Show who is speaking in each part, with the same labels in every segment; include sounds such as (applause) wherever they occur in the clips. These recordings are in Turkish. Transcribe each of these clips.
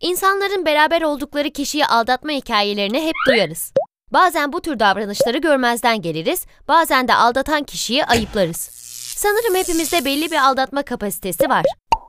Speaker 1: İnsanların beraber oldukları kişiyi aldatma hikayelerini hep duyarız. Bazen bu tür davranışları görmezden geliriz, bazen de aldatan kişiyi ayıplarız. Sanırım hepimizde belli bir aldatma kapasitesi var.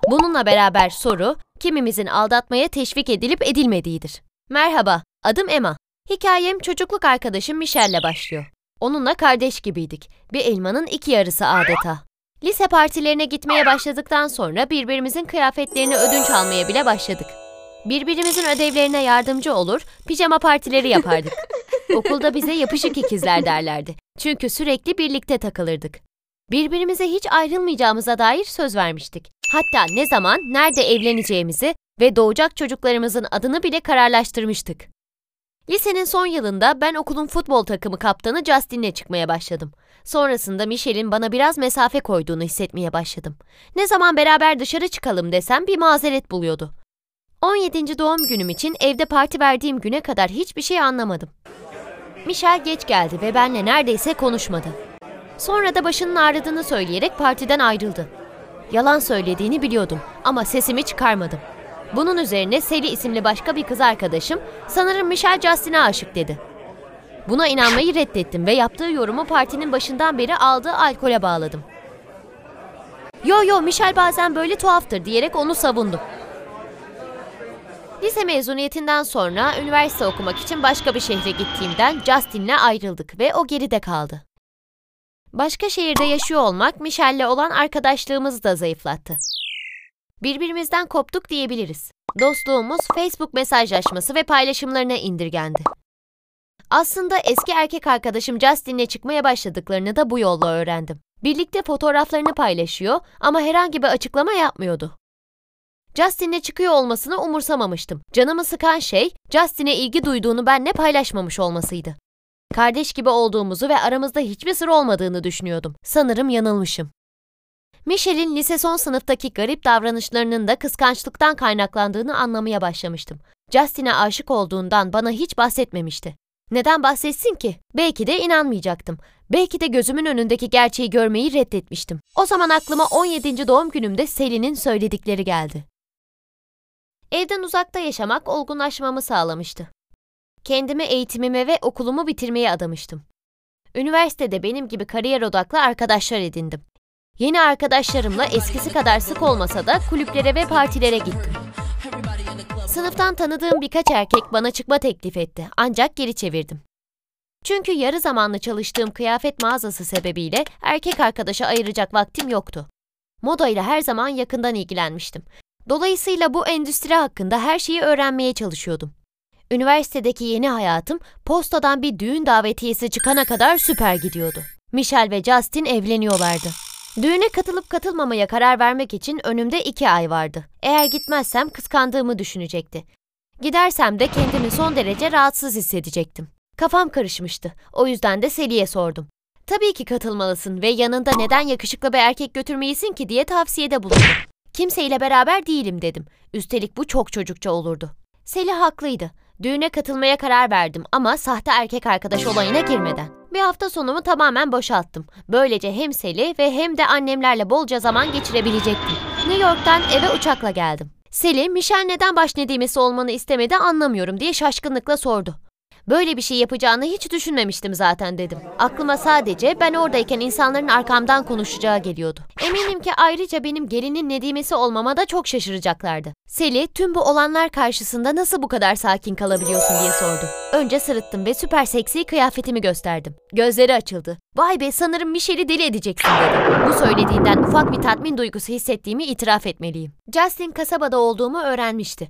Speaker 1: Bununla beraber soru, kimimizin aldatmaya teşvik edilip edilmediğidir. Merhaba, adım Emma. Hikayem çocukluk arkadaşım Michelle'le başlıyor. Onunla kardeş gibiydik. Bir elmanın iki yarısı adeta. Lise partilerine gitmeye başladıktan sonra birbirimizin kıyafetlerini ödünç almaya bile başladık. Birbirimizin ödevlerine yardımcı olur, pijama partileri yapardık. (laughs) Okulda bize yapışık ikizler derlerdi. Çünkü sürekli birlikte takılırdık. Birbirimize hiç ayrılmayacağımıza dair söz vermiştik. Hatta ne zaman, nerede evleneceğimizi ve doğacak çocuklarımızın adını bile kararlaştırmıştık. Lisenin son yılında ben okulun futbol takımı kaptanı Justin'le çıkmaya başladım. Sonrasında Michelle'in bana biraz mesafe koyduğunu hissetmeye başladım. Ne zaman beraber dışarı çıkalım desem bir mazeret buluyordu. 17. doğum günüm için evde parti verdiğim güne kadar hiçbir şey anlamadım. Michel geç geldi ve benle neredeyse konuşmadı. Sonra da başının ağrıdığını söyleyerek partiden ayrıldı. Yalan söylediğini biliyordum ama sesimi çıkarmadım. Bunun üzerine Sally isimli başka bir kız arkadaşım sanırım Michel Justin'e aşık dedi. Buna inanmayı reddettim ve yaptığı yorumu partinin başından beri aldığı alkole bağladım. Yo yo Michel bazen böyle tuhaftır diyerek onu savundum. Lise mezuniyetinden sonra üniversite okumak için başka bir şehre gittiğimden Justin'le ayrıldık ve o geride kaldı. Başka şehirde yaşıyor olmak Michelle'le olan arkadaşlığımızı da zayıflattı. Birbirimizden koptuk diyebiliriz. Dostluğumuz Facebook mesajlaşması ve paylaşımlarına indirgendi. Aslında eski erkek arkadaşım Justin'le çıkmaya başladıklarını da bu yolla öğrendim. Birlikte fotoğraflarını paylaşıyor ama herhangi bir açıklama yapmıyordu. Justin'le çıkıyor olmasını umursamamıştım. Canımı sıkan şey Justin'e ilgi duyduğunu benle paylaşmamış olmasıydı. Kardeş gibi olduğumuzu ve aramızda hiçbir sır olmadığını düşünüyordum. Sanırım yanılmışım. Michelle'in lise son sınıftaki garip davranışlarının da kıskançlıktan kaynaklandığını anlamaya başlamıştım. Justin'e aşık olduğundan bana hiç bahsetmemişti. Neden bahsetsin ki? Belki de inanmayacaktım. Belki de gözümün önündeki gerçeği görmeyi reddetmiştim. O zaman aklıma 17. doğum günümde Selin'in söyledikleri geldi. Evden uzakta yaşamak olgunlaşmamı sağlamıştı. Kendimi eğitimime ve okulumu bitirmeye adamıştım. Üniversitede benim gibi kariyer odaklı arkadaşlar edindim. Yeni arkadaşlarımla eskisi kadar sık olmasa da kulüplere ve partilere gittim. Sınıftan tanıdığım birkaç erkek bana çıkma teklif etti ancak geri çevirdim. Çünkü yarı zamanlı çalıştığım kıyafet mağazası sebebiyle erkek arkadaşa ayıracak vaktim yoktu. Moda ile her zaman yakından ilgilenmiştim. Dolayısıyla bu endüstri hakkında her şeyi öğrenmeye çalışıyordum. Üniversitedeki yeni hayatım postadan bir düğün davetiyesi çıkana kadar süper gidiyordu. Michelle ve Justin evleniyorlardı. Düğüne katılıp katılmamaya karar vermek için önümde iki ay vardı. Eğer gitmezsem kıskandığımı düşünecekti. Gidersem de kendimi son derece rahatsız hissedecektim. Kafam karışmıştı. O yüzden de Seli'ye sordum. Tabii ki katılmalısın ve yanında neden yakışıklı bir erkek götürmeyesin ki diye tavsiyede bulundum. Kimseyle beraber değilim dedim. Üstelik bu çok çocukça olurdu. Seli haklıydı. Düğüne katılmaya karar verdim ama sahte erkek arkadaş olayına girmeden. Bir hafta sonumu tamamen boşalttım. Böylece hem Seli ve hem de annemlerle bolca zaman geçirebilecektim. New York'tan eve uçakla geldim. Seli, Michel neden baş nedimesi olmanı istemedi anlamıyorum diye şaşkınlıkla sordu. Böyle bir şey yapacağını hiç düşünmemiştim zaten dedim. Aklıma sadece ben oradayken insanların arkamdan konuşacağı geliyordu. Eminim ki ayrıca benim gelinin Nedimesi olmama da çok şaşıracaklardı. Seli tüm bu olanlar karşısında nasıl bu kadar sakin kalabiliyorsun diye sordu. Önce sırıttım ve süper seksi kıyafetimi gösterdim. Gözleri açıldı. Vay be sanırım Michelle'i deli edeceksin dedi. Bu söylediğinden ufak bir tatmin duygusu hissettiğimi itiraf etmeliyim. Justin kasabada olduğumu öğrenmişti.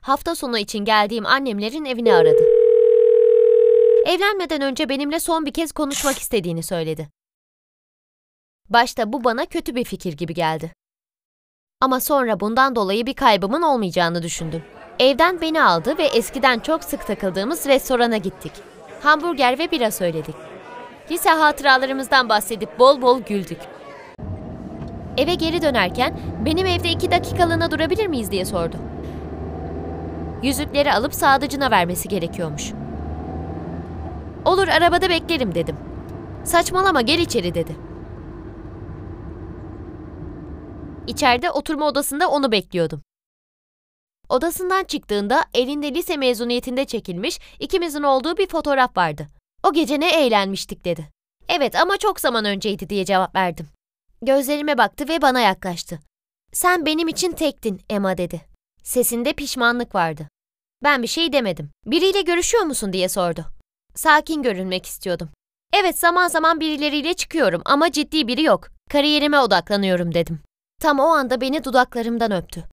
Speaker 1: Hafta sonu için geldiğim annemlerin evini aradı. Evlenmeden önce benimle son bir kez konuşmak istediğini söyledi. Başta bu bana kötü bir fikir gibi geldi. Ama sonra bundan dolayı bir kaybımın olmayacağını düşündüm. Evden beni aldı ve eskiden çok sık takıldığımız restorana gittik. Hamburger ve bira söyledik. Lise hatıralarımızdan bahsedip bol bol güldük. Eve geri dönerken benim evde iki dakikalığına durabilir miyiz diye sordu. Yüzükleri alıp sadıcına vermesi gerekiyormuş. Olur arabada beklerim dedim. Saçmalama gel içeri dedi. İçeride oturma odasında onu bekliyordum. Odasından çıktığında elinde lise mezuniyetinde çekilmiş ikimizin olduğu bir fotoğraf vardı. O gece ne eğlenmiştik dedi. Evet ama çok zaman önceydi diye cevap verdim. Gözlerime baktı ve bana yaklaştı. Sen benim için tektin Emma dedi. Sesinde pişmanlık vardı. Ben bir şey demedim. Biriyle görüşüyor musun diye sordu. Sakin görünmek istiyordum. Evet zaman zaman birileriyle çıkıyorum ama ciddi biri yok. Kariyerime odaklanıyorum dedim. Tam o anda beni dudaklarımdan öptü.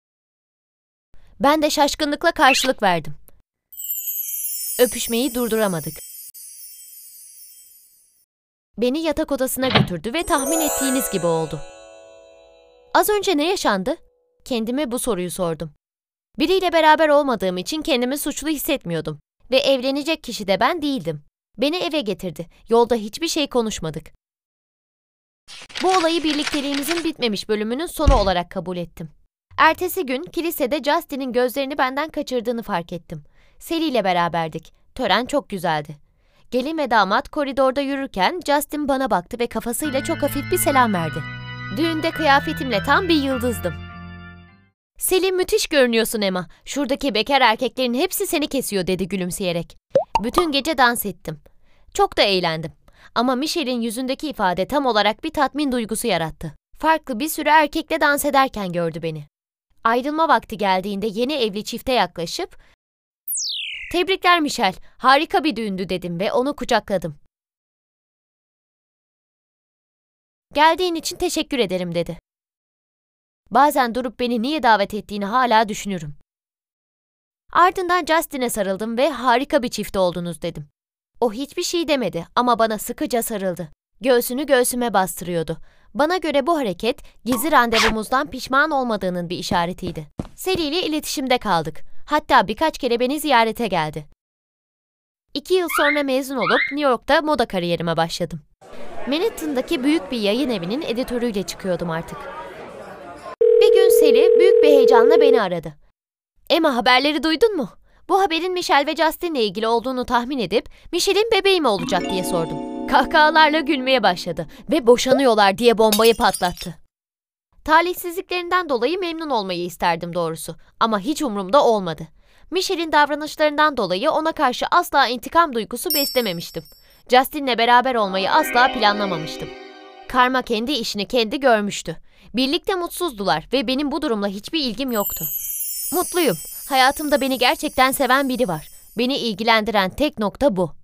Speaker 1: Ben de şaşkınlıkla karşılık verdim. Öpüşmeyi durduramadık. Beni yatak odasına götürdü ve tahmin ettiğiniz gibi oldu. Az önce ne yaşandı? Kendime bu soruyu sordum. Biriyle beraber olmadığım için kendimi suçlu hissetmiyordum ve evlenecek kişi de ben değildim. Beni eve getirdi. Yolda hiçbir şey konuşmadık. Bu olayı birlikteliğimizin bitmemiş bölümünün sonu olarak kabul ettim. Ertesi gün kilisede Justin'in gözlerini benden kaçırdığını fark ettim. Sally ile beraberdik. Tören çok güzeldi. Gelin ve damat koridorda yürürken Justin bana baktı ve kafasıyla çok hafif bir selam verdi. Düğünde kıyafetimle tam bir yıldızdım. Selim müthiş görünüyorsun Emma. Şuradaki bekar erkeklerin hepsi seni kesiyor dedi gülümseyerek. Bütün gece dans ettim. Çok da eğlendim. Ama Michelle'in yüzündeki ifade tam olarak bir tatmin duygusu yarattı. Farklı bir sürü erkekle dans ederken gördü beni. Ayrılma vakti geldiğinde yeni evli çifte yaklaşıp ''Tebrikler Michel, harika bir düğündü'' dedim ve onu kucakladım. ''Geldiğin için teşekkür ederim'' dedi. Bazen durup beni niye davet ettiğini hala düşünürüm. Ardından Justin'e sarıldım ve harika bir çift oldunuz dedim. O hiçbir şey demedi ama bana sıkıca sarıldı. Göğsünü göğsüme bastırıyordu. Bana göre bu hareket gizli randevumuzdan pişman olmadığının bir işaretiydi. Sally ile iletişimde kaldık. Hatta birkaç kere beni ziyarete geldi. İki yıl sonra mezun olup New York'ta moda kariyerime başladım. Manhattan'daki büyük bir yayın evinin editörüyle çıkıyordum artık. Sally büyük bir heyecanla beni aradı. Emma haberleri duydun mu? Bu haberin Michelle ve Justin'le ilgili olduğunu tahmin edip Michelle'in bebeği mi olacak diye sordum. Kahkahalarla gülmeye başladı ve boşanıyorlar diye bombayı patlattı. Talihsizliklerinden dolayı memnun olmayı isterdim doğrusu ama hiç umurumda olmadı. Michelle'in davranışlarından dolayı ona karşı asla intikam duygusu beslememiştim. Justin'le beraber olmayı asla planlamamıştım. Karma kendi işini kendi görmüştü. Birlikte mutsuzdular ve benim bu durumla hiçbir ilgim yoktu. Mutluyum. Hayatımda beni gerçekten seven biri var. Beni ilgilendiren tek nokta bu.